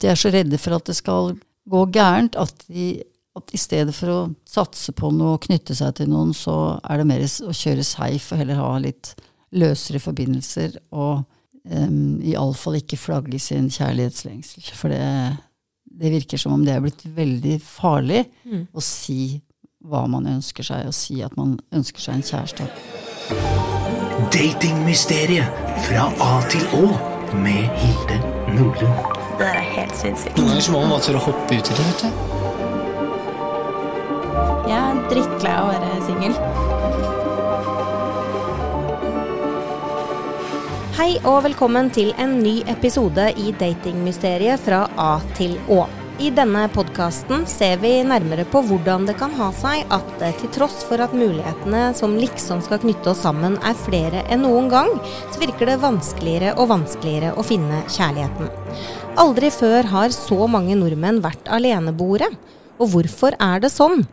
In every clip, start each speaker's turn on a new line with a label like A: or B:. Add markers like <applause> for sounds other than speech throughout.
A: de er så redde for at det skal gå gærent, at, de, at i stedet for å satse på noe og knytte seg til noen, så er det mer å kjøre safe og heller ha litt løsere forbindelser. Og um, iallfall ikke flagge sin kjærlighetslengsel. For det, det, virker som om det er blitt veldig farlig mm. å si hva man ønsker seg, og si at man ønsker seg en kjæreste.
B: Datingmysteriet fra A til Å med Hilde Nordlund.
C: Det der er helt sinnssykt.
D: Noen ganger så må man bare tørre å hoppe ut i det. vet du.
C: Jeg er drittlei av å være singel. Hei og velkommen til en ny episode i Datingmysteriet fra A til Å. I denne podkasten ser vi nærmere på hvordan det kan ha seg at til tross for at mulighetene som liksom skal knytte oss sammen er flere enn noen gang, så virker det vanskeligere og vanskeligere å finne kjærligheten. Aldri før har så mange nordmenn vært aleneboere. Og hvorfor er det sånn?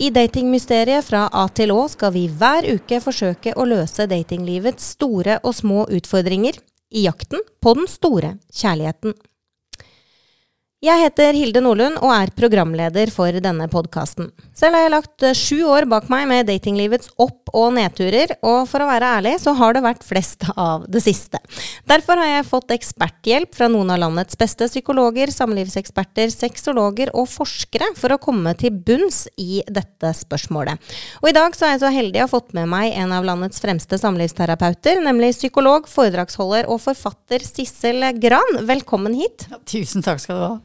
C: I Datingmysteriet fra A til Å skal vi hver uke forsøke å løse datinglivets store og små utfordringer i jakten på den store kjærligheten. Jeg heter Hilde Nordlund og er programleder for denne podkasten. Selv har jeg lagt eh, sju år bak meg med datinglivets opp- og nedturer, og for å være ærlig så har det vært flest av det siste. Derfor har jeg fått eksperthjelp fra noen av landets beste psykologer, samlivseksperter, sexologer og forskere for å komme til bunns i dette spørsmålet. Og i dag så er jeg så heldig å ha fått med meg en av landets fremste samlivsterapeuter, nemlig psykolog, foredragsholder og forfatter Sissel Gran. Velkommen hit.
A: Ja, tusen takk skal du ha.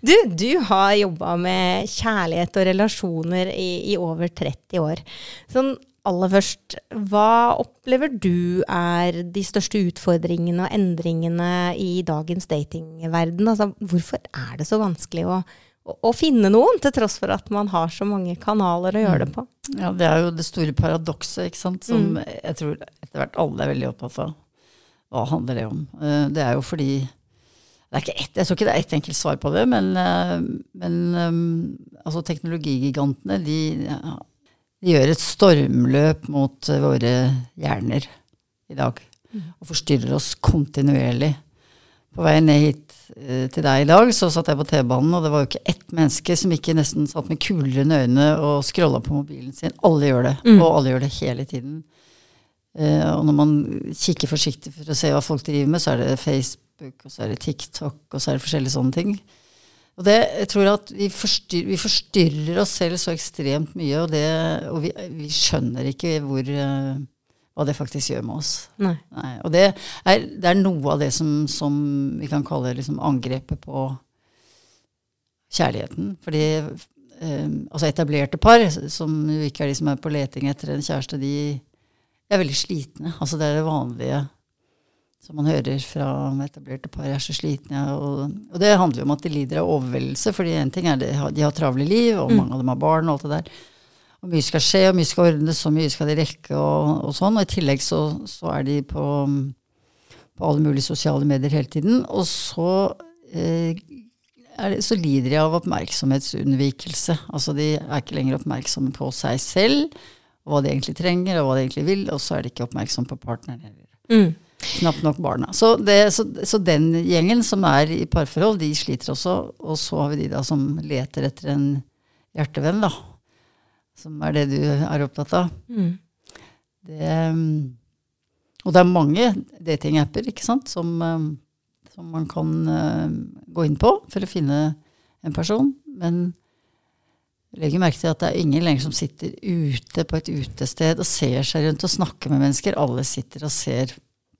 C: Du, du har jobba med kjærlighet og relasjoner i, i, over 30 år. Sånn aller først, hva opplever du er de største utfordringene og endringene i dagens datingverden? Altså, hvorfor er det så vanskelig å, å, å, finne noen, til tross for at man har så mange kanaler å gjøre det på?
A: Ja, det er jo det store paradokset, ikke sant, som mm. jeg tror etter hvert alle er veldig opptatt av. Hva handler det om? Eh, det er jo fordi det er ikke ett, Jeg tror ikke det er ett enkelt svar på det, men, eh, men eh, altså teknologigigantene de, de, gjør et stormløp mot eh, våre hjerner i dag. Mm. Og forstyrrer oss kontinuerlig. På vei ned hit til deg i dag så satt jeg på T-banen, og det var jo ikke ett menneske som ikke nesten satt med kuldrende øyne og scrolla på mobilen sin. Alle gjør det, mm. og alle gjør det hele tiden. og når man kikker forsiktig for å se hva folk driver med, så er det Facebook Facebook, og så er det TikTok, og så er det forskjellige sånne ting. Og det, jeg tror at vi forstyrrer, vi forstyrrer oss selv så ekstremt mye, og, det, og vi, vi, skjønner ikke hvor, uh, hva det faktisk gjør med oss.
C: Nei.
A: Nei. Og det er, det er, noe av det som, som vi kan kalle liksom angrepet på kjærligheten. Fordi um, altså etablerte par, som jo ikke er de som er på leting etter en kjæreste, de er veldig slitne. Altså det er det vanlige som man hører fra etablerte par, er så slitne. Og, og, det handler jo om at de lider av overveldelse. fordi en ting er det, de har travle liv, og mm. mange av dem har barn og alt det der. Og mye skal skje, og mye skal ordnes, og mye skal de rekke, og, og sånn. Og i tillegg så, så er de på, på, alle mulige sosiale medier hele tiden. Og så, eh, det, så lider de av oppmerksomhetsunnvikelse. Altså de er ikke lenger oppmerksomme på seg selv, og hva de egentlig trenger, og hva de egentlig vil, og så er de ikke oppmerksomme på partneren heller. Mm. Knapt nok barna. Så, det, så, så, den gjengen som er i parforhold, de sliter også. Og så har vi de da som leter etter en hjertevenn, da. Som er det du er opptatt av. Mm. Det, og det er mange datingapper ikke sant, som, um, som man kan uh, gå inn på for å finne en person. Men legger merke til at det er ingen lenger som sitter ute på et utested og ser seg rundt og snakker med mennesker. Alle sitter og ser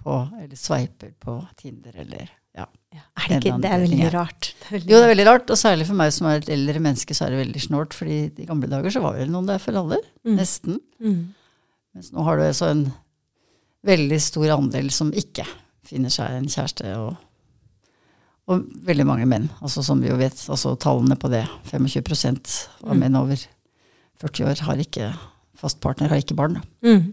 A: på, eller sveiper på Tinder eller ja.
C: ja er det, ikke, det er veldig rart.
A: Det er veldig jo, det er veldig rart. Og særlig for meg som er et eldre menneske, så er det veldig snålt. fordi i gamle dager så var det noen der for alle. Mm. Nesten. Mm. Mens nå har du altså en veldig stor andel som ikke finner seg en kjæreste. og og veldig mange menn, altså som vi jo vet, altså tallene på det. 25 av mm. menn over 40 år har ikke fast partner, har ikke barn. Mm.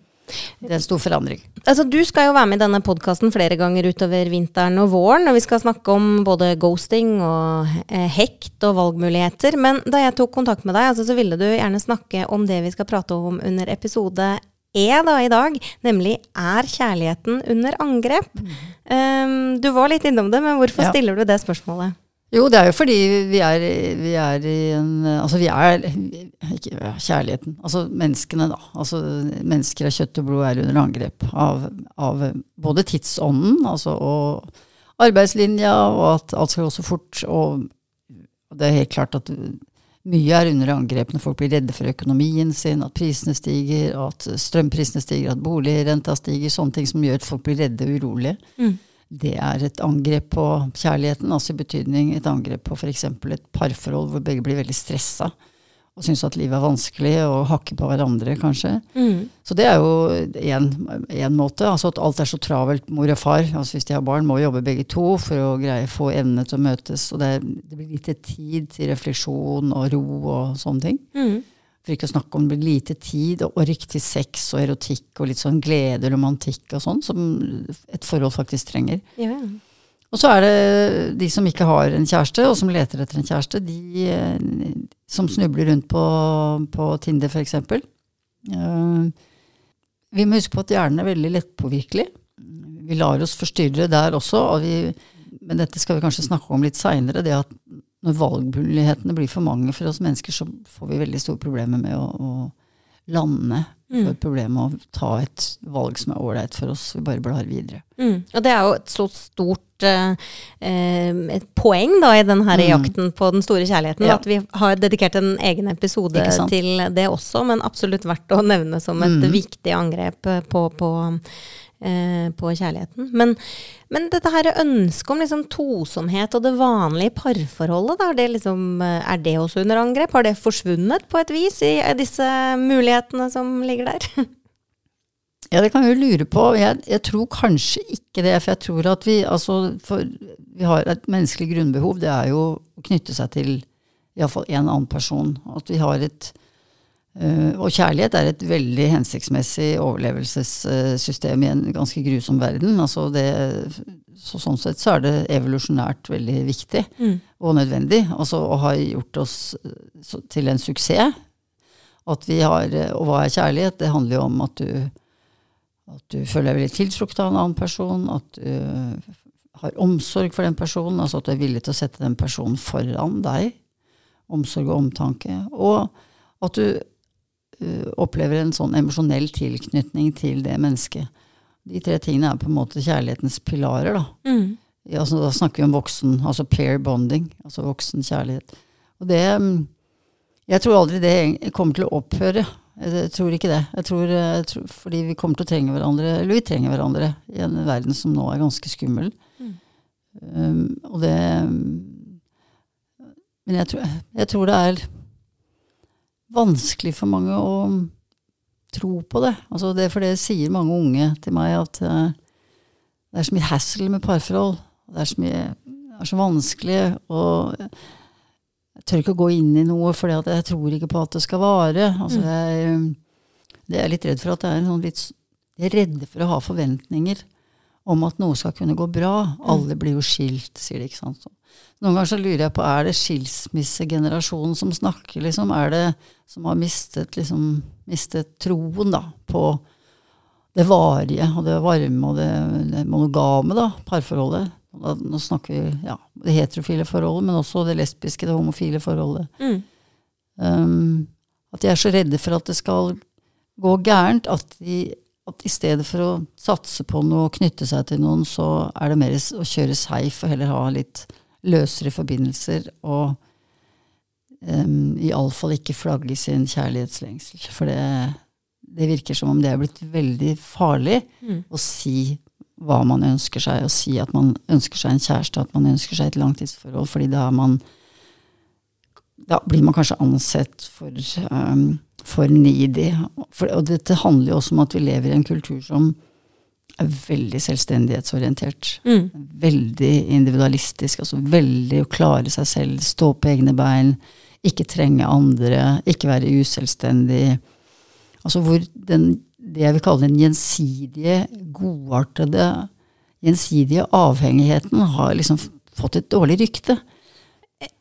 A: Det er en stor forandring.
C: Altså, du skal jo være med i denne podkasten flere ganger utover vinteren og våren. Og vi skal snakke om både ghosting og eh, hekt og valgmuligheter. Men da jeg tok kontakt med deg, altså, så ville du gjerne snakke om det vi skal prate om under episode E da i dag, nemlig er kjærligheten under angrep? Mm. Um, du var litt innom det, men hvorfor ja. stiller du det spørsmålet?
A: Jo, det er jo fordi vi er, vi er i en Altså, vi er Ikke kjærligheten. Altså menneskene, da. Altså mennesker av kjøtt og blod er under angrep av, av både tidsånden, altså og arbeidslinja, og at alt skal gå så fort. Og det er helt klart at mye er under angrep når folk blir redde for økonomien sin, at prisene stiger, at strømprisene stiger, at boligrenta stiger. Sånne ting som gjør at folk blir redde og urolige.
C: Mm.
A: Det er et angrep på kjærligheten, altså i betydning et angrep på f.eks. et parforhold hvor begge blir veldig stressa og syns at livet er vanskelig og hakker på hverandre, kanskje.
C: Mm.
A: Så det er jo én måte. Altså at alt er så travelt, mor og far. Altså hvis de har barn, må jobbe begge to for å greie få endene til å møtes. Og det, er, det blir lite tid til refleksjon og ro og sånne ting.
C: Mm.
A: For ikke å snakke om det blir lite tid og ork til sex og erotikk og litt sånn glede og romantikk og sånn, som et forhold faktisk trenger.
C: Ja.
A: Og så er det de som ikke har en kjæreste, og som leter etter en kjæreste, de eh, som snubler rundt på, på Tinder f.eks. Uh, vi må huske på at hjernen er veldig lettpåvirkelig. Vi lar oss forstyrre der også, og vi, men dette skal vi kanskje snakke om litt seinere. Det at når valgmulighetene blir for mange for oss mennesker, så får vi veldig store problemer med å, å lande
C: Mm.
A: for et problem å ta et valg som er ålreit for oss. Vi bare blar videre.
C: Mm. Og det er jo et så stort eh, eh, et poeng da i denne
A: Mm.
C: jakten på den store kjærligheten,
A: Ja.
C: at vi har dedikert en egen episode til det også, men absolutt verdt å nevne som et
A: Mm.
C: viktig angrep på, på, eh, på kjærligheten. Men, men dette her ønsket om liksom tosomhet og det vanlige parforholdet, da, det liksom, eh, er det også under angrep? Har det forsvunnet på et vis i disse mulighetene som ligger der? <laughs>
A: Ja, det kan vi jo lure på. Jeg, jeg tror kanskje ikke det. For jeg tror at vi altså, for vi har et menneskelig grunnbehov. Det er jo å knytte seg til iallfall en annen person. At vi har et Og kjærlighet er et veldig hensiktsmessig overlevelsessystem i en ganske grusom verden. Altså det, så sånn sett så er det evolusjonært veldig viktig
C: Mm.
A: og nødvendig. Altså å ha gjort oss øh, til en suksess. At vi har, øh, Og hva er kjærlighet? Det handler jo om at du at du føler deg veldig tiltrukket av en annen person, at du har omsorg for den personen, altså at du er villig til å sette den personen foran deg. Omsorg og omtanke. Og at du opplever en sånn emosjonell tilknytning til det mennesket. De tre tingene er på en måte kjærlighetens pilarer, da.
C: Mm.
A: Altså, da snakker vi om voksen, altså pair bonding, altså voksen kjærlighet. Og det mm, Jeg tror aldri det kommer til å opphøre. Jeg tror ikke det. Jeg tror, jeg tror, fordi vi kommer til å trenge hverandre, eller vi trenger hverandre, i en verden som nå er ganske skummel.
C: Mm.
A: Um, og det Men jeg tror, jeg tror det er vanskelig for mange å tro på det. Altså det. For det sier mange unge til meg, at uh, det er så mye hassle med parforhold. Det er så mye det er så vanskelig, og jeg tør ikke å gå inn i noe, for jeg tror ikke på at det skal vare. Altså,
C: Mm.
A: jeg, det er jeg litt redd for at det er en sånn litt Jeg er redde for å ha forventninger om at noe skal kunne gå bra. Alle blir jo skilt, sier de, ikke sant. Så noen ganger så lurer jeg på, er det skilsmissegenerasjonen som snakker, liksom? Er det som har mistet, liksom, mistet troen, da, på det varige og det varme og det, det monogame, da, parforholdet? Da, nå snakker vi ja, det heterofile forholdet, men også det lesbiske, det homofile forholdet.
C: Mm.
A: Um, at de er så redde for at det skal gå gærent, at, de, at i stedet for å satse på noe og knytte seg til noen, så er det mer å kjøre safe og heller ha litt løsere forbindelser og um, iallfall ikke flagge sin kjærlighetslengsel. For det, det virker som om det er blitt veldig farlig
C: Mm.
A: å si hva man ønsker seg, og si at man ønsker seg en kjæreste, at man ønsker seg et langtidsforhold, fordi da man da blir man kanskje ansett for, um, for needy. For, og dette handler jo også om at vi lever i en kultur som er veldig selvstendighetsorientert.
C: Mm.
A: Veldig individualistisk, altså veldig å klare seg selv, stå på egne bein, ikke trenge andre, ikke være uselvstendig. Altså hvor den, det jeg vil kalle den gjensidige, godartede, gjensidige avhengigheten har liksom fått et dårlig rykte.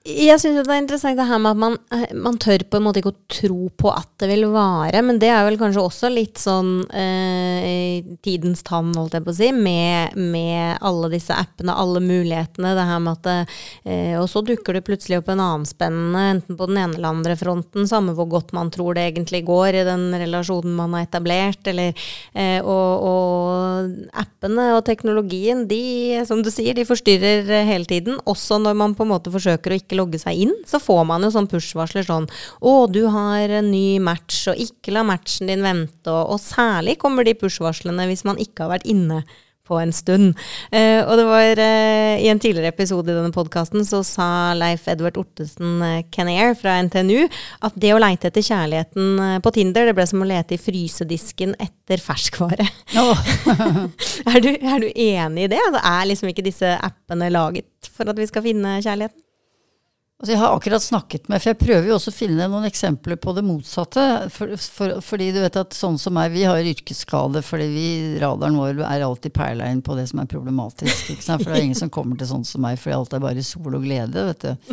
C: Jeg syns det er interessant det her med at man, man tør på en måte ikke å tro på at det vil vare, men det er vel kanskje også litt sånn eh, tidens tann, holdt jeg på å si, med, med, alle disse appene, alle mulighetene. Det her med at det, eh, Og så dukker det plutselig opp en annen spennende, enten på den ene eller andre fronten, samme hvor godt man tror det egentlig går i den relasjonen man har etablert, eller eh, og, og, appene og teknologien, de, som du sier, de forstyrrer hele tiden, også når man på en måte forsøker å ikke ikke logge seg inn, så får man jo sånn push-varsler sånn Å, du har en ny match, og ikke la matchen din vente. Og, og særlig kommer de push-varslene hvis man ikke har vært inne på en stund. Uh, og det var uh, I en tidligere episode i denne podkasten så sa Leif Edvard Ortesen uh, Kenair fra NTNU at det å leite etter kjærligheten på Tinder, det ble som å lete i frysedisken etter ferskvare. Oh. <laughs> er, du, er, du, enig i det? Altså, er liksom ikke disse appene laget for at vi skal finne kjærligheten?
A: Altså jeg har akkurat snakket med For jeg prøver jo også å finne noen eksempler på det motsatte. For, for, fordi du vet at sånn som meg, vi har yrkesskade fordi vi, radaren vår er alltid perla inn på det som er problematisk. For det er ingen som kommer til sånn som meg fordi alt er bare sol og glede. vet du.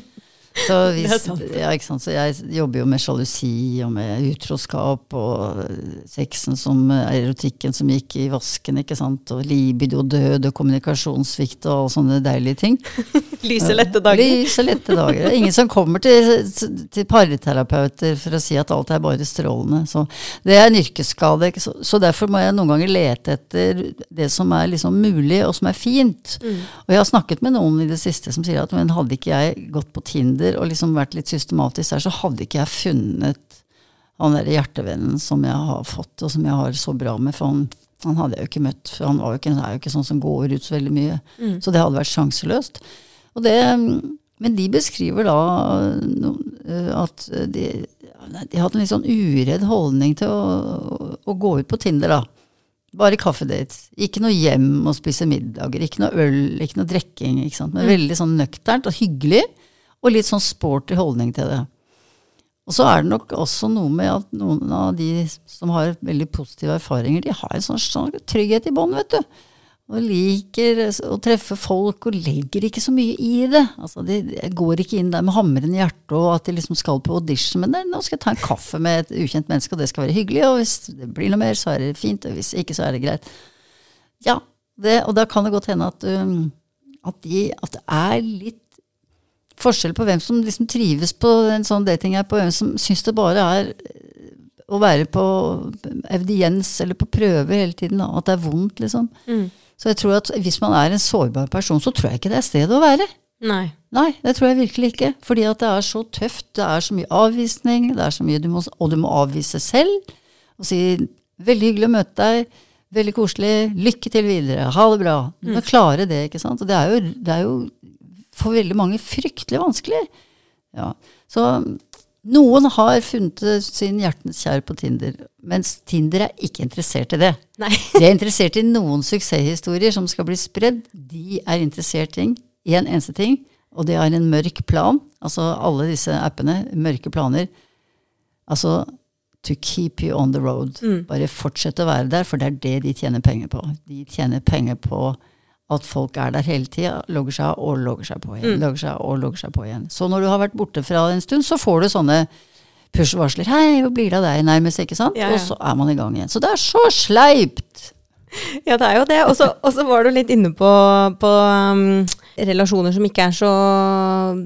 A: Så, <laughs> hvis, ja, så, jeg jobber jo med sjalusi og med utroskap og sexen som erotikken som gikk i vasken, ikke sant. Og libido, død og kommunikasjonssvikt og alle sånne deilige ting. <laughs>
C: Lyse, lette dager.
A: Lyse, lette dager. Det er ingen som kommer til, til parterapeuter for å si at alt er bare strålende. Så det er en yrkesskade. Så, så, derfor må jeg noen ganger lete etter det som er liksom mulig, og som er fint. Mm. Og jeg har snakket med noen i det siste som sier at men hadde ikke jeg gått på Tinder steder og liksom vært litt systematisk der, så hadde ikke jeg funnet han derre hjertevennen som jeg har fått, og som jeg har så bra med. For han, han hadde jeg jo ikke møtt. For han, ikke, er jo ikke sånn som går ut så veldig mye. Mm. Så det hadde vært sjanseløst. Og det, men de beskriver da no, at de, de hadde en litt sånn uredd holdning til å, å gå ut på Tinder, da. Bare kaffedates. Ikke noe hjem og spise middager. Ikke noe øl, ikke noe drikking. Men mm. veldig sånn nøkternt og hyggelig og litt sånn sporty holdning til det. Og så er det nok også noe med at noen av de som har veldig positive erfaringer, de har en sånn, sånn trygghet i bånn, vet du. Og liker å treffe folk og legger ikke så mye i det. Altså, De går ikke inn der med hammeren i hjertet og at de liksom skal på audition, men det, nå skal jeg ta en kaffe med et ukjent menneske, og det skal være hyggelig. Og hvis det blir noe mer, så er det fint, og hvis ikke, så er det greit. Ja, det, og da kan det godt hende at, um, at, de, at det er litt forskjell på hvem som liksom trives på en sånn datingapp, og hvem som syns det bare er eh, å være på audiens eller på prøve hele tiden, at det er vondt, liksom. Mm. Så jeg tror at hvis man er en sårbar person, så tror jeg ikke det er stedet å være.
C: Nei.
A: Nei, det tror jeg virkelig ikke. Fordi at det er så tøft, det er så mye avvisning, det er så mye du må, og du må avvise selv. Og si 'veldig hyggelig å møte deg', 'veldig koselig', 'lykke til videre', 'ha det bra'. Du må mm. klare det, ikke sant. Og det er jo, det er jo for veldig mange fryktelig vanskelig. Ja. Så noen har funnet sin hjertens kjær på Tinder, mens Tinder er ikke interessert i det.
C: Nei. <laughs>
A: De er interessert i noen suksesshistorier som skal bli spredd. De er interessert i én eneste ting, og det er en mørk plan. Altså alle disse appene, mørke planer. Altså to keep you on the road. Mm. Bare fortsett å være der, for det er det de tjener penger på. De tjener penger på at folk er der hele tida, logger seg av og logger seg på igjen. Mm. logger seg og logger seg på igjen. Så når du har vært borte fra en stund, så får du sånne push-varsler. 'Hei, hvor blir det av deg?' nærmest, ikke sant? Ja, ja. Og så er man i gang igjen. Så det er så sleipt! <laughs>
C: Ja, det er jo det. Og så var du litt inne på, på um, relasjoner som ikke er så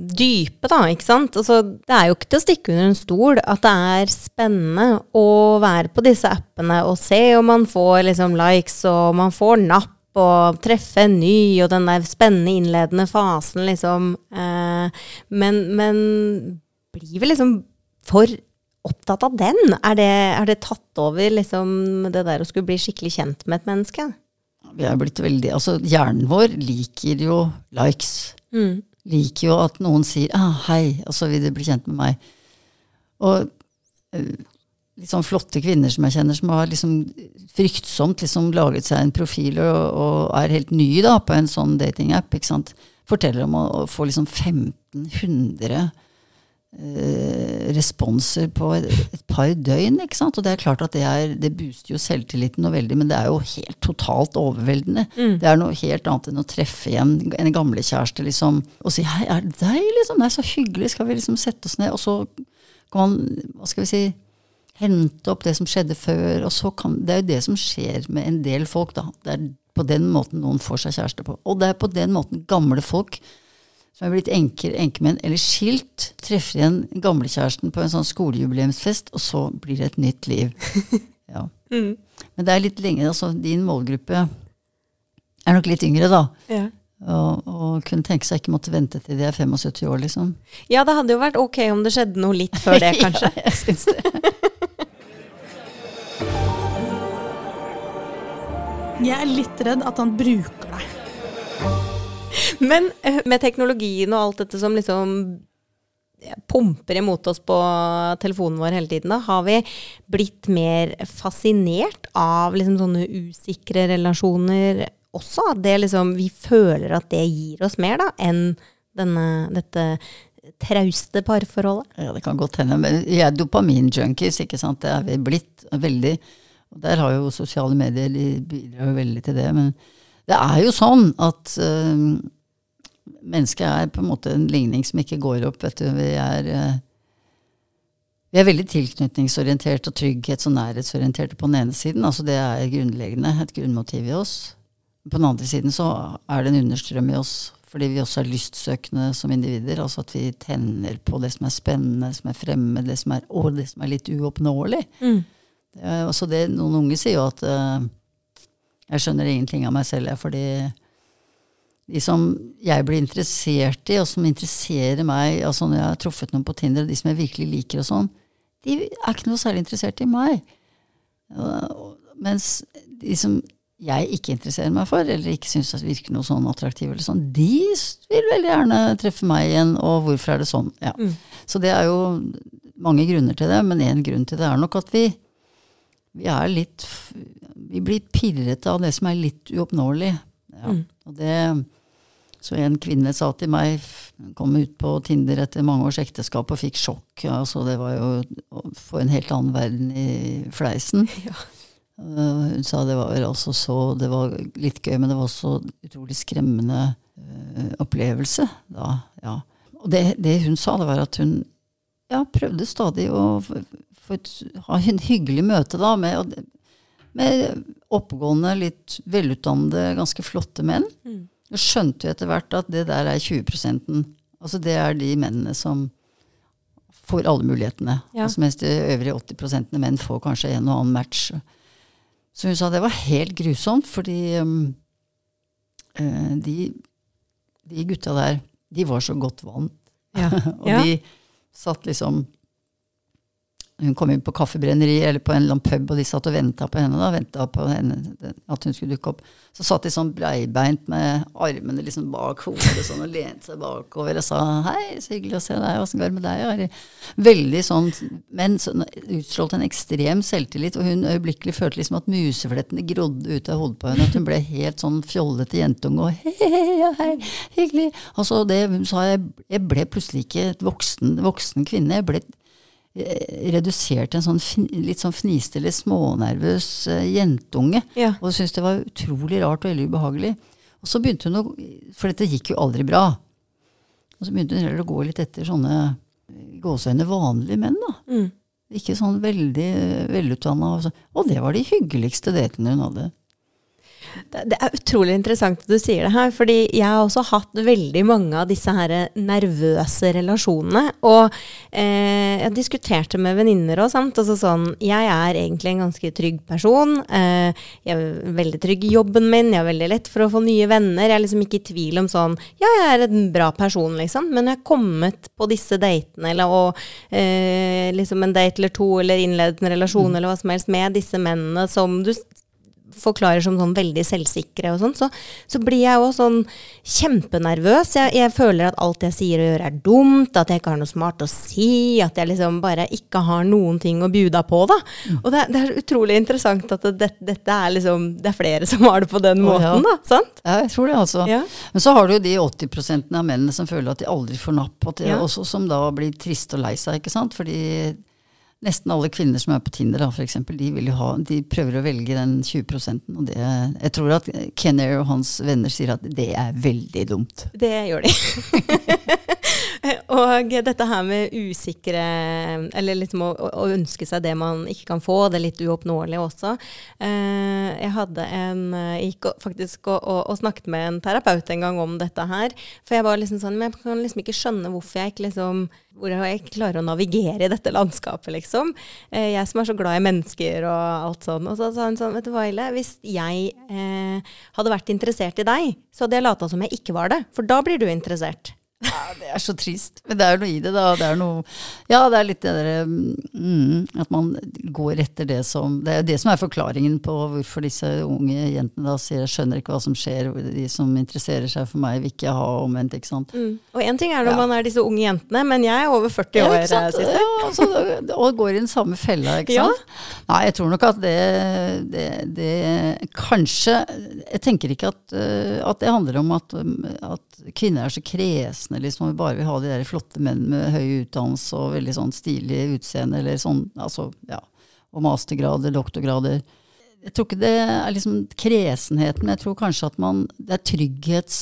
C: dype, da. ikke sant? Altså, det er jo ikke til å stikke under en stol at det er spennende å være på disse appene og se om man får liksom likes og man får napp og treffe en ny, og den der spennende innledende fasen, liksom. Eh, men, men blir vi liksom for opptatt av den? Er det, er det, tatt over, liksom, det der å skulle bli skikkelig kjent med et menneske?
A: Vi er blitt veldig Altså, hjernen vår liker jo likes. Mm. Liker jo at noen sier ah, 'hei', og så vil de bli kjent med meg. Og eh, litt sånn flotte kvinner som jeg kjenner, som har liksom fryktsomt liksom laget seg en profil og, og er helt ny da, på en sånn datingapp. ikke sant? Forteller om å, å få liksom 1500 eh, responser på et, et par døgn. ikke sant? Og det er klart at det, er, det booster jo selvtilliten noe veldig, men det er jo helt totalt overveldende. Det er noe helt annet enn å treffe igjen en gamlekjæreste liksom, og si 'hei, er det deg', liksom? Det er så hyggelig, skal vi liksom sette oss ned? Og så kan man, hva skal vi si hente opp det som skjedde før. og så kan, Det er jo det som skjer med en del folk. da. Det er på den måten noen får seg kjæreste på. Og det er på den måten gamle folk som er blitt enker, enkemenn eller skilt, treffer igjen gamlekjæresten på en sånn skolejubileumsfest, og så blir det et nytt liv. <laughs> Ja. Men det er litt lenge. altså Din målgruppe er nok litt yngre, da.
C: Ja.
A: Og, og kunne tenke seg ikke måtte vente til de er 75 år, liksom.
C: ja, det hadde jo vært ok om det skjedde noe litt før det, <laughs> kanskje.
A: ja, jeg synes det. <laughs>
E: Jeg er litt redd at han bruker deg.
C: Men eh, med teknologien og alt dette som liksom pumper imot oss på telefonen vår hele tiden, da, har vi blitt mer fascinert av liksom sånne usikre relasjoner også? At det liksom, vi føler at det gir oss mer da, enn denne, dette trauste parforholdet?
A: Ja, det kan godt hende. Men vi er dopaminjunkies, ikke sant. Det er vi blitt veldig. Og der har jo sosiale medier de bidrar jo veldig til det. Men det er jo sånn at øh, mennesket er på en måte en ligning som ikke går opp. Vet du. Vi er, øh, vi er veldig tilknytningsorientert og trygghets- og nærhetsorienterte på den ene siden. altså Det er grunnleggende, et grunnmotiv i oss. På den andre siden så er det en understrøm i oss fordi vi også er lystsøkende som individer. Altså at vi tenner på det som er spennende, som er fremmed, det som er, og det som er litt uoppnåelig. Er også det, noen unge sier jo at eh, jeg skjønner ingenting av meg selv, fordi de som jeg blir interessert i, og som interesserer meg, altså når jeg har truffet noen på Tinder, og de som jeg virkelig liker og sånn, de er ikke noe særlig interessert i meg. Mens de som jeg ikke interesserer meg for, eller ikke syns virker noe sånn attraktiv, eller sånn, de vil veldig gjerne treffe meg igjen, og hvorfor er det sånn? Ja. Så det er jo mange grunner til det, men én grunn til det er nok at vi, vi er litt Vi blir pirrete av det som er litt uoppnåelig. Ja. Og det Så en kvinne sa til meg, hun kom ut på Tinder etter mange års ekteskap og fikk sjokk. Altså det var jo å få en helt annen verden i fleisen. <laughs> Uh, hun sa det var altså så Det var litt gøy, men det var også utrolig skremmende uh, opplevelse da. Ja. Og det, det hun sa, det var at hun ja, prøvde stadig å ha en hyggelig møte da med, med oppegående, litt velutdannede, ganske flotte menn. Og skjønte jo etter hvert at det der er 20% Altså det er de mennene som får alle mulighetene.
C: Ja.
A: Altså mens de øvrige 80% menn får kanskje en og annen match. Så hun sa det var helt grusomt, fordi um, eh, de, de gutta der, de var så godt vant. <laughs> og
C: Ja.
A: de satt liksom Hun kom inn på kaffebrenneri eller på en eller annen pub, og de satt og venta på henne. da, på henne, at hun skulle dukke opp. Så satt de sånn breibeint med armene liksom bak hodet sånn, og lente seg bakover og sa 'hei, så hyggelig å se deg, åssen går det med deg?' Ari?» Veldig sånn, Men sånn, utstrålte en ekstrem selvtillit, og hun øyeblikkelig følte liksom at museflettene grodde ut av hodet på henne. At hun ble helt sånn fjollete jentunge og hei, hei, hei, hyggelig. Altså det hun sa, jeg, jeg ble plutselig ikke et voksen, voksen kvinne. Jeg ble redusert til en sånn litt sånn fniste eller smånervøs eh, jentunge.
C: Ja.
A: Og syntes det var utrolig rart og veldig ubehagelig. Og så begynte hun å For dette gikk jo aldri bra. Og så begynte hun heller å gå litt etter sånne i gåseøyne vanlige menn, da.
C: Mm.
A: Ikke sånn veldig velutdanna. Og, så- og det var de hyggeligste datene hun hadde.
C: Det er utrolig interessant at du sier det her, fordi jeg har også hatt veldig mange av disse her nervøse relasjonene. Og eh, jeg diskuterte med venninner og sant. Altså sånn, jeg er egentlig en ganske trygg person. Eh, jeg er veldig trygg i jobben min, jeg har veldig lett for å få nye venner. Jeg er liksom ikke i tvil om sånn Ja, jeg er en bra person, liksom. Men jeg har kommet på disse datene, eller og eh, liksom en date eller to, eller innledet en relasjon, eller hva som helst, med disse mennene som du forklarer som sånn veldig selvsikre og sånn, så, så blir jeg òg sånn kjempenervøs. Jeg, jeg føler at alt jeg sier og gjør er dumt, at jeg ikke har noe smart å si, at jeg liksom bare ikke har noen ting å bjuda på, da. Og det, det er utrolig interessant at det, dette er liksom Det er flere som har det på den
A: Å, ja.
C: måten, da. Sant?
A: Ja, jeg tror det, altså.
C: Ja.
A: Men så har du jo de 80% av mennene som føler at de aldri får napp, og
C: Ja.
A: også, som da blir triste og lei seg, ikke sant. Fordi nesten alle kvinner som er på Tinder, da, for eksempel, de, ha, de prøver å velge den 20% og det Jeg tror at Ken Air og hans venner sier at det er veldig dumt.
C: Det gjør de. <laughs> <laughs> og dette her med usikre Eller liksom å, å ønske seg det man ikke kan få, det er litt uoppnåelig også. Eh, jeg hadde en Jeg gikk faktisk og, og, og snakket med en terapeut en gang om dette her. For jeg var liksom sånn Men jeg kan liksom ikke skjønne hvorfor jeg ikke liksom hvor jeg klarer å navigere i dette landskapet, liksom. Eh, jeg som er så glad i mennesker og alt sånn. Og så sa hun sånn, vet du hva, Ile, hvis jeg eh, hadde vært interessert i deg, så hadde jeg lata som jeg ikke var det. For da blir du interessert.
A: Ja, det er så trist. Men det er jo noe i det, da. Det er noe Ja, det er litt det derre mm, At man går etter det som Det er jo det som er forklaringen på hvorfor disse unge jentene da sier 'jeg skjønner ikke hva som skjer', de som interesserer seg for meg, vil ikke jeg ha omvendt, ikke sant.
C: Og én ting er når
A: Ja.
C: man er disse unge jentene, men jeg er over 40 år.
A: ja, sant? Ja, altså, og går i den samme fella, ikke sant. Nei, jeg tror nok at det, det, det Kanskje Jeg tenker ikke at, eh, at det handler om at, um, kvinner er så kresne, liksom, og bare vil ha de der flotte menn med høy utdannelse og veldig sånn stilig utseende, eller sånn, altså, ja. Og mastergrader, doktorgrader. Jeg tror ikke det er liksom kresenheten, men jeg tror kanskje at man Det er trygghets...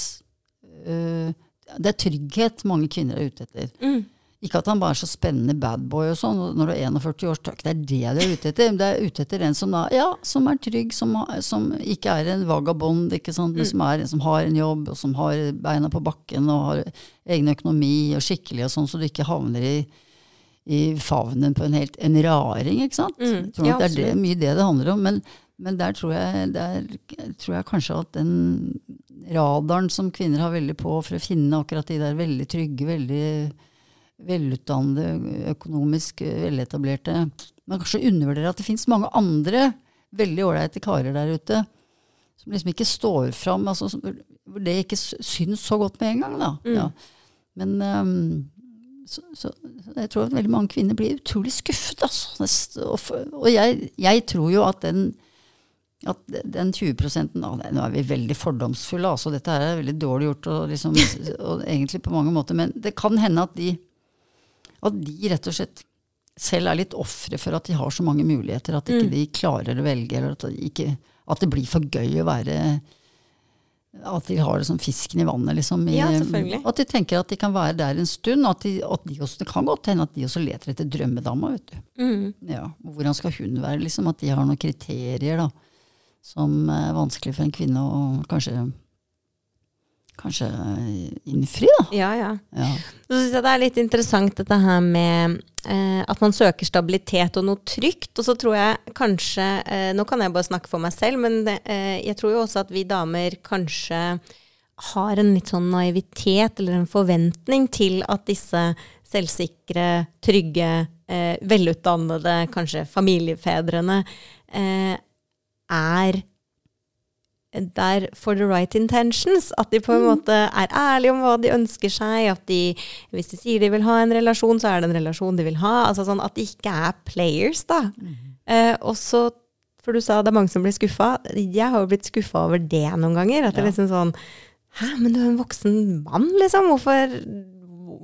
A: øh, det er trygghet mange kvinner er ute etter.
C: Mm.
A: Ikke at han bare er så spennende badboy og sånn, når du er 41 år, det er det du er ute etter. Men det er ute etter en som, da, ja, som er trygg, som, som ikke er en vagabond, ikke sant? men som, er, en som har en jobb, og som har beina på bakken, og har egen økonomi og skikkelig og sånn, så du ikke havner i, i favnen på en helt en raring, ikke sant?
C: Mm,
A: Jeg tror
C: ja,
A: det er det, mye det det handler om. Men, men der tror jeg, der tror jeg kanskje at den radaren som kvinner har veldig på for å finne akkurat de der veldig trygge, veldig velutdannede, økonomisk eh, veletablerte Man kanskje undervurderer at det fins mange andre veldig ålreite karer der ute som liksom ikke står fram, altså, hvor det ikke syns så godt med en gang. Da. Ja. Men um, så, så, jeg tror at veldig mange kvinner blir utrolig skuffet. Altså. Og, jeg, jeg tror jo at den at den 20 nå, er vi veldig fordomsfulle, altså. Dette er veldig dårlig gjort, og, liksom, og egentlig på mange måter. Men det kan hende at de, at de rett og slett selv er litt ofre for at de har så mange muligheter. At ikke de klarer å velge, eller at, de ikke, at det blir for gøy å være At de har det som fisken i vannet, liksom. I,
C: Ja, selvfølgelig.
A: At de tenker at de kan være der en stund. At de, at de også, det kan godt hende at de også leter etter drømmedama, vet du.
C: Mm.
A: Ja, Hvordan skal hun være? liksom At de har noen kriterier da som er vanskelig for en kvinne å kanskje Kanskje innfri, da.
C: Ja, ja.
A: Ja.
C: Så syns jeg det er litt interessant dette her med eh, at man søker stabilitet og noe trygt. Og så tror jeg kanskje eh, Nå kan jeg bare snakke for meg selv, men det, eh, jeg tror jo også at vi damer kanskje har en litt sånn naivitet eller en forventning til at disse selvsikre, trygge, eh, velutdannede, kanskje familiefedrene, eh, er der for the right intentions. At de på en måte er ærlige om hva de ønsker seg. At de, hvis de sier de vil ha en relasjon, så er det en relasjon de vil ha. Altså sånn At de ikke er players, da. Eh, og så, for du sa det er mange som blir skuffa. Jeg har jo blitt skuffa over det noen ganger. At det er liksom sånn Hæ, men du er en voksen mann, liksom. Hvorfor,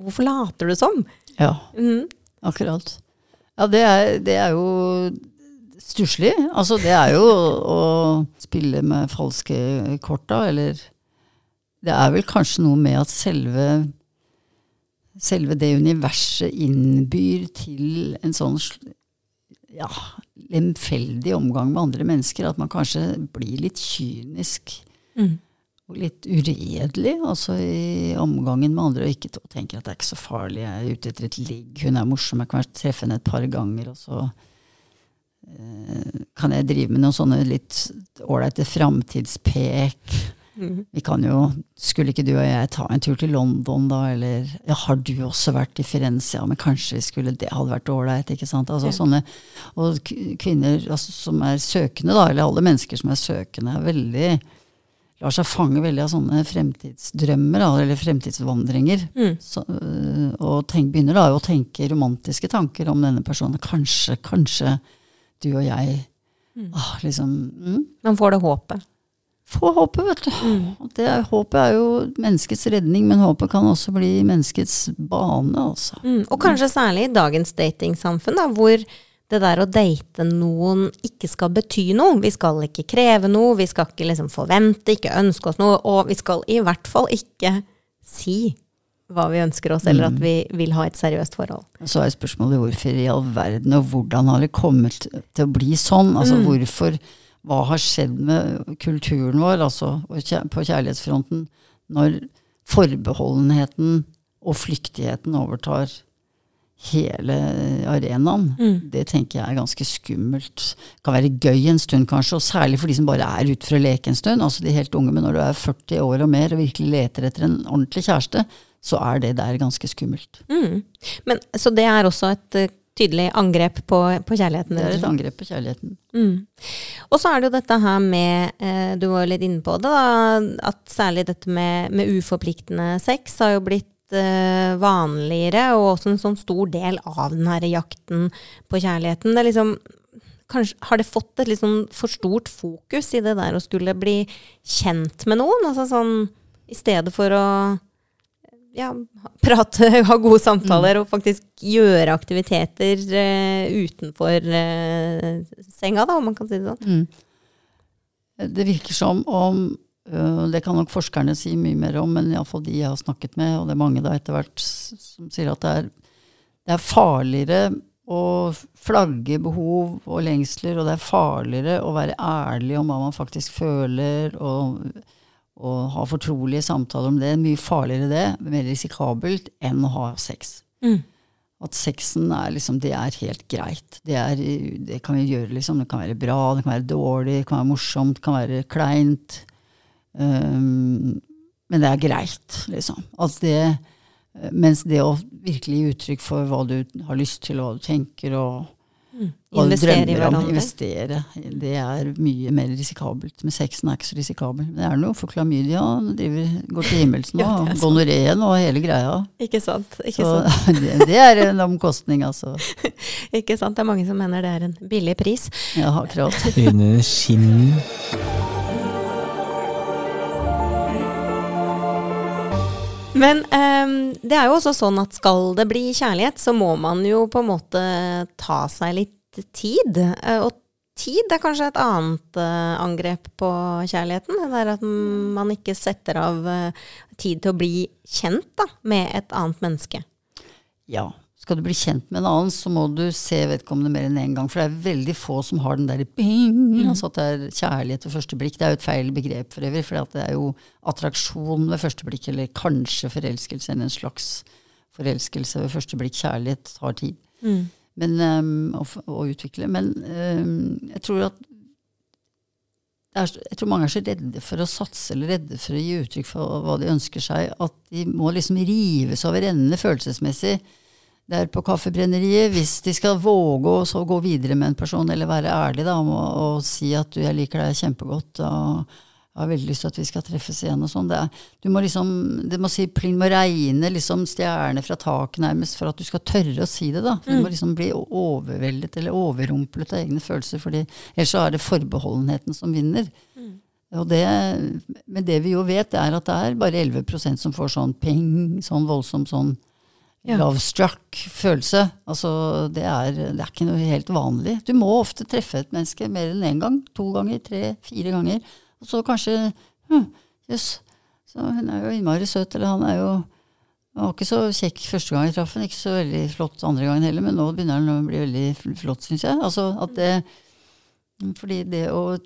C: hvorfor later du som?
A: ja,
C: mm.
A: akkurat. Ja, det er, det er jo stusslig. Altså, det er jo å spille med falske kort, da, eller Det er vel kanskje noe med at selve Selve det universet innbyr til en sånn ja, lemfeldig omgang med andre mennesker. At man kanskje blir litt kynisk.
C: Mm.
A: og litt uredelig altså i omgangen med andre, og ikke tenker at det er ikke så farlig, jeg er ute etter et ligg, hun er morsom, jeg kan treffe henne et par ganger, og så kan jeg drive med noen sånne litt ålreite framtidspek. Vi kan jo Skulle ikke du og jeg ta en tur til London, da? Eller ja, har du også vært i Firenze? Ja, men kanskje vi skulle Det hadde vært ålreit, ikke sant? Altså sånne Og kvinner altså, som er søkende, da, eller alle mennesker som er søkende, er veldig lar seg fange veldig av sånne fremtidsdrømmer, da, eller fremtidsvandringer. Så, øh, og tenk, begynner da å tenke romantiske tanker om denne personen. Kanskje, kanskje du og jeg ah, liksom mm,
C: Man får det håpet.
A: Få håpet, vet du. Mm. Det er, håpet er jo menneskets redning, men håpet kan også bli menneskets bane, altså.
C: Mm. Og kanskje særlig i dagens datingsamfunn, da, hvor det der å date noen ikke skal bety noe. Vi skal ikke kreve noe, vi skal ikke liksom forvente, ikke ønske oss noe, og vi skal i hvert fall ikke si hva vi ønsker oss, eller at vi vil ha et seriøst forhold.
A: Så er spørsmålet hvorfor i all verden, og hvordan har det kommet til å bli sånn? Altså hvorfor, hva har skjedd med kulturen vår, altså på kjærlighetsfronten, når forbeholdenheten og flyktigheten overtar hele arenaen? Det tenker jeg er ganske skummelt. Kan være gøy en stund kanskje, og særlig for de som bare er ute for å leke en stund, altså de helt unge, men når du er 40 år og mer og virkelig leter etter en ordentlig kjæreste, så er det der ganske skummelt.
C: Mm. Men, så det er også et eh, tydelig angrep på, på kjærligheten.
A: Det er et angrep på kjærligheten.
C: Mm. Og så er det jo dette her med, eh, du var jo litt inne på det, da, at særlig dette med, med uforpliktende sex har jo blitt eh, vanligere, og også en sånn stor del av den her jakten på kjærligheten. Det er liksom, kanskje, har det fått et litt sånn for stort fokus i det der å skulle bli kjent med noen? Altså sånn, i stedet for å ja, prate, ha gode samtaler og faktisk gjøre aktiviteter uh, utenfor uh, senga, da, om man kan si det sånn.
A: Det virker som om uh, Det kan nok forskerne si mye mer om, men iallfall de jeg har snakket med, og det er mange da etter hvert som sier at det er, det er farligere å flagge behov og lengsler, og det er farligere å være ærlig om hva man faktisk føler, og, og ha fortrolige samtaler om det. Mye farligere det, mer risikabelt, enn å ha sex.
C: Mm.
A: At sexen er liksom, det er helt greit. Det, er, det kan vi gjøre, liksom. Det kan være bra, det kan være dårlig, det kan være morsomt, det kan være kleint. Um, men det er greit, liksom. At det, mens det å virkelig gi uttrykk for hva du har lyst til, hva du tenker, og du
C: Investere i hverandre.
A: investere, det er mye mer risikabelt. Men sexen er ikke så risikabel. Men det er noe for klamydia driver, går til himmels nå, <laughs>
C: Ja,
A: gonoreen og hele greia.
C: Ikke sant? Ikke,
A: Så
C: sant? <laughs>
A: det, det er en omkostning, altså. <laughs>
C: ikke sant? Det er mange som mener det er en billig pris.
A: Ja, akkurat.
D: Under skinner.
C: Men um, det er jo også sånn at skal det bli kjærlighet, så må man jo på en måte ta seg litt tid. Eh, og tid er kanskje et annet uh, angrep på kjærligheten. Det er at man ikke setter av uh, tid til å bli kjent da, med et annet menneske.
A: Ja. Skal du bli kjent med en annen, så må du se vedkommende mer enn én gang. For det er veldig få som har den der bing, altså at det er kjærlighet ved første blikk. Det er jo et feil begrep for øvrig, for det er jo attraksjon ved første blikk, eller kanskje forelskelse, eller en slags forelskelse ved første blikk. Kjærlighet tar tid men, um, å, å utvikle. Men um, jeg tror at er, jeg tror mange er så redde for å satse eller redde for å gi uttrykk for hva de ønsker seg, at de må liksom rives over ende følelsesmessig der på Kaffebrenneriet hvis de skal våge å så gå videre med en person, eller være ærlig da, om å, å si at du, jeg liker deg kjempegodt og jeg har veldig lyst til at vi skal treffes igjen og sånn. Det, du må liksom, det må si pling må regne liksom stjerner fra taket nærmest for at du skal tørre å si det. da. Du må liksom bli overveldet eller overrumplet av egne følelser, fordi ellers så er det forbeholdenheten som vinner. Og det, men det vi jo vet, er at det er bare 11% som får sånn ping, sånn voldsom sånn
C: Ja.
A: love struck-følelse. Altså, det er, det er ikke noe helt vanlig. Du må ofte treffe et menneske mer enn én gang. To ganger, tre, fire ganger. Og så kanskje hm, Jøss, hun er jo innmari søt, eller han er jo han var ikke så kjekk første gang jeg traff ham, ikke så veldig flott andre gangen heller, men nå begynner han å bli veldig flott, syns jeg. Altså at det fordi det, å,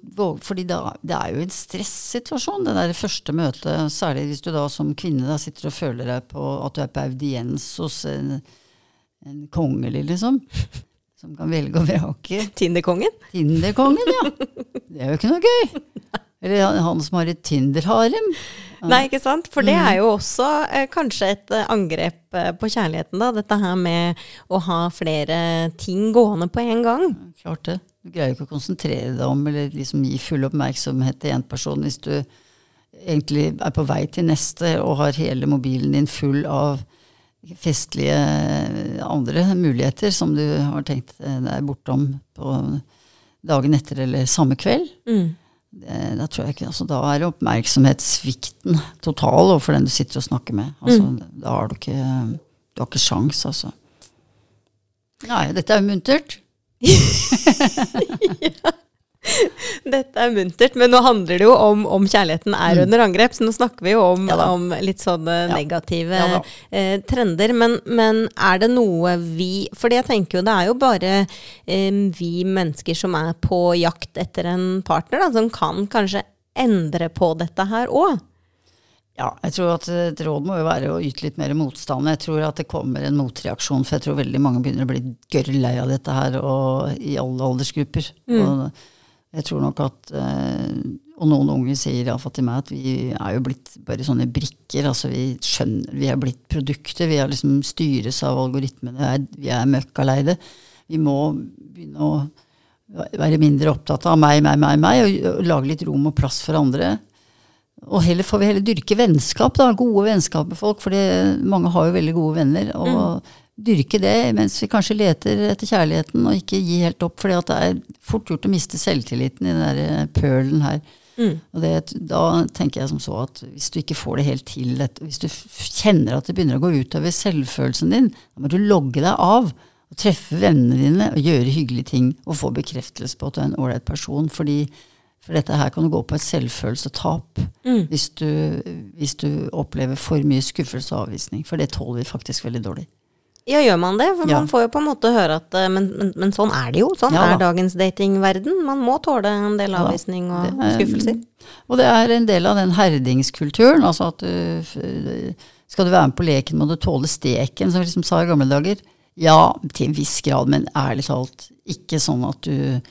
A: fordi det, er- jo en stressituasjon, det der første møtet. Særlig hvis du da som kvinne da sitter og føler deg på at du er på audiens hos en, en kongelig, liksom. Som kan velge og vrake.
C: Tinderkongen?
A: Tinderkongen, ja. <laughs> Det er jo ikke noe gøy. Eller han, som har et Tinder-harem.
C: Nei, ikke sant? For det er jo også eh, kanskje et eh, angrep eh, på kjærligheten, da. Dette her med å ha flere ting gående på en gang.
A: Klart det. Du greier ikke å konsentrere deg om eller liksom gi full oppmerksomhet til én person hvis du egentlig er på vei til neste og har hele mobilen din full av festlige andre muligheter som du har tenkt deg bortom på dagen etter eller samme kveld.
C: Mm.
A: Det, da, tror jeg ikke, altså, da er oppmerksomhetssvikten total overfor den du sitter og snakker med. Altså, Da har du ikke, du har ikke sjans, altså. Nei, dette er jo muntert.
C: Dette er muntert, men nå handler det jo om om kjærligheten er under angrep. Så nå snakker vi jo om,
A: Ja
C: om litt sånne
A: Ja.
C: negative
A: Ja
C: eh, trender. Men, men er det noe vi For jeg tenker jo det er jo bare eh, vi mennesker som er på jakt etter en partner, da, som kan kanskje endre på dette her òg.
A: Ja, jeg tror at et råd må jo være å yte litt mer motstand. Jeg tror at det kommer en motreaksjon, for jeg tror veldig mange begynner å bli gørr lei av dette her, og i alle aldersgrupper. Og jeg tror nok at eh, Og noen unge sier iallfall til meg at vi er jo blitt bare sånne brikker. Altså vi skjønner Vi er blitt produkter. Vi er liksom styres av algoritmene. Vi er, møkkaleide. Vi må begynne å være mindre opptatt av meg, meg, meg, meg, og lage litt rom og plass for andre. Og heller får vi heller dyrke vennskap, da. Gode vennskap med folk. For mange har jo veldig gode venner. Og dyrke det mens vi kanskje leter etter kjærligheten, og ikke gi helt opp. For det er fort gjort å miste selvtilliten i den der eh, pølen her. Og det, da tenker jeg som så at hvis du ikke får det helt til, hvis du kjenner at det begynner å gå utover selvfølelsen din, da må du logge deg av. Og treffe vennene dine og gjøre hyggelige ting og få bekreftelse på at du er en ålreit person. fordi for dette her kan du gå på et selvfølelsetap hvis, du, hvis du opplever for mye skuffelse og avvisning. For det tåler vi faktisk veldig dårlig.
C: Ja, gjør man det? For
A: Ja.
C: man får jo på en måte høre at eh, men, men, men sånn er det jo. Sånn
A: Ja
C: er dagens datingverden. Man må tåle en del
A: Ja
C: avvisning og
A: Det er-
C: skuffelser.
A: Og det er en del av den herdingskulturen. Altså at du, skal du være med på leken, må du tåle steken, som vi liksom sa i gamle dager. Ja, til en viss grad, men ærlig talt ikke sånn at du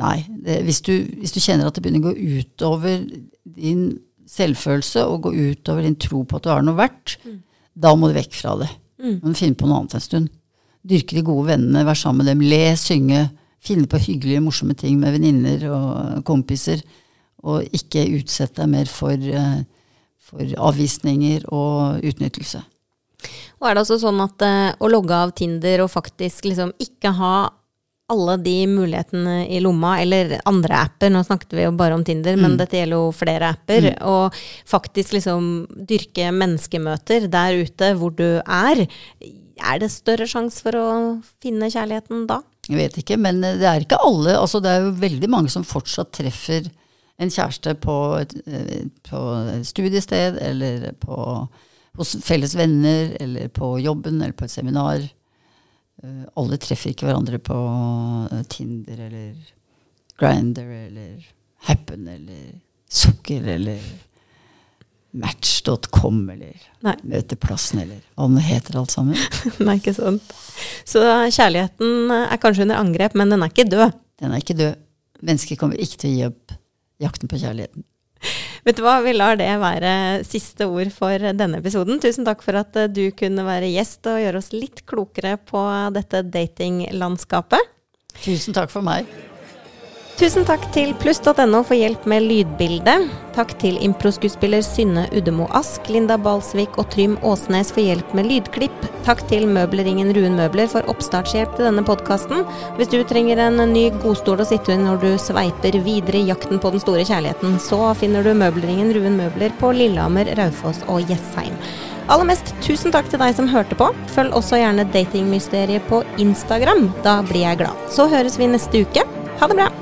A: Nei. Det, hvis, du, hvis du kjenner at det begynner å gå utover din selvfølelse og gå utover din tro på at du har noe verdt, da må du vekk fra det. Mm. du finne på noe annet en stund. Dyrke de gode vennene, være sammen med dem, le, synge. Finne på hyggelige, morsomme ting med venninner og kompiser. Og ikke utsette deg mer for, eh, for avvisninger og utnyttelse.
C: Og er det også sånn at eh, å logge av Tinder og faktisk liksom ikke ha alle de mulighetene i lomma, eller andre apper, nå snakket vi jo bare om Tinder, men dette gjelder jo flere apper, og faktisk liksom dyrke menneskemøter der ute hvor du er, er det større sjanse for å finne kjærligheten da?
A: Jeg vet ikke, men det er ikke alle. Altså, det er jo veldig mange som fortsatt treffer en kjæreste på eh, på studiested, eller på, hos felles venner, eller på jobben, eller på et seminar. Eh, Alle treffer ikke hverandre på eh, Tinder eller Grinder eller Happen eller Sukker eller Match.com eller
C: Nei.
A: Møteplassen eller hva det heter alt sammen. <laughs>
C: Nei, ikke sant. Så kjærligheten er kanskje under angrep, men den er ikke død.
A: Den er ikke død. Mennesker kommer ikke til å gi opp jakten på kjærligheten.
C: Vet du hva, vi lar det være siste ord for denne episoden. Tusen takk for at eh, du kunne være gjest og gjøre oss litt klokere på dette datinglandskapet.
A: Tusen takk for meg.
C: Tusen takk til pluss.no for hjelp med lydbildet. Takk til improskuespiller Synne Uddemo Ask, Linda Balsvik og Trym Åsnes for hjelp med lydklipp. Takk til møbelringen Ruen Møbler for oppstartshjelp til denne podkasten. Hvis du trenger en ny godstol å sitte i når du sveiper videre i jakten på den store kjærligheten, så finner du møbelringen Ruen Møbler på Lillehammer, Raufoss og Jessheim. Aller mest tusen takk til deg som hørte på. Følg også gjerne Datingmysteriet på Instagram. Da blir jeg glad. Så høres vi neste uke. Ha det bra.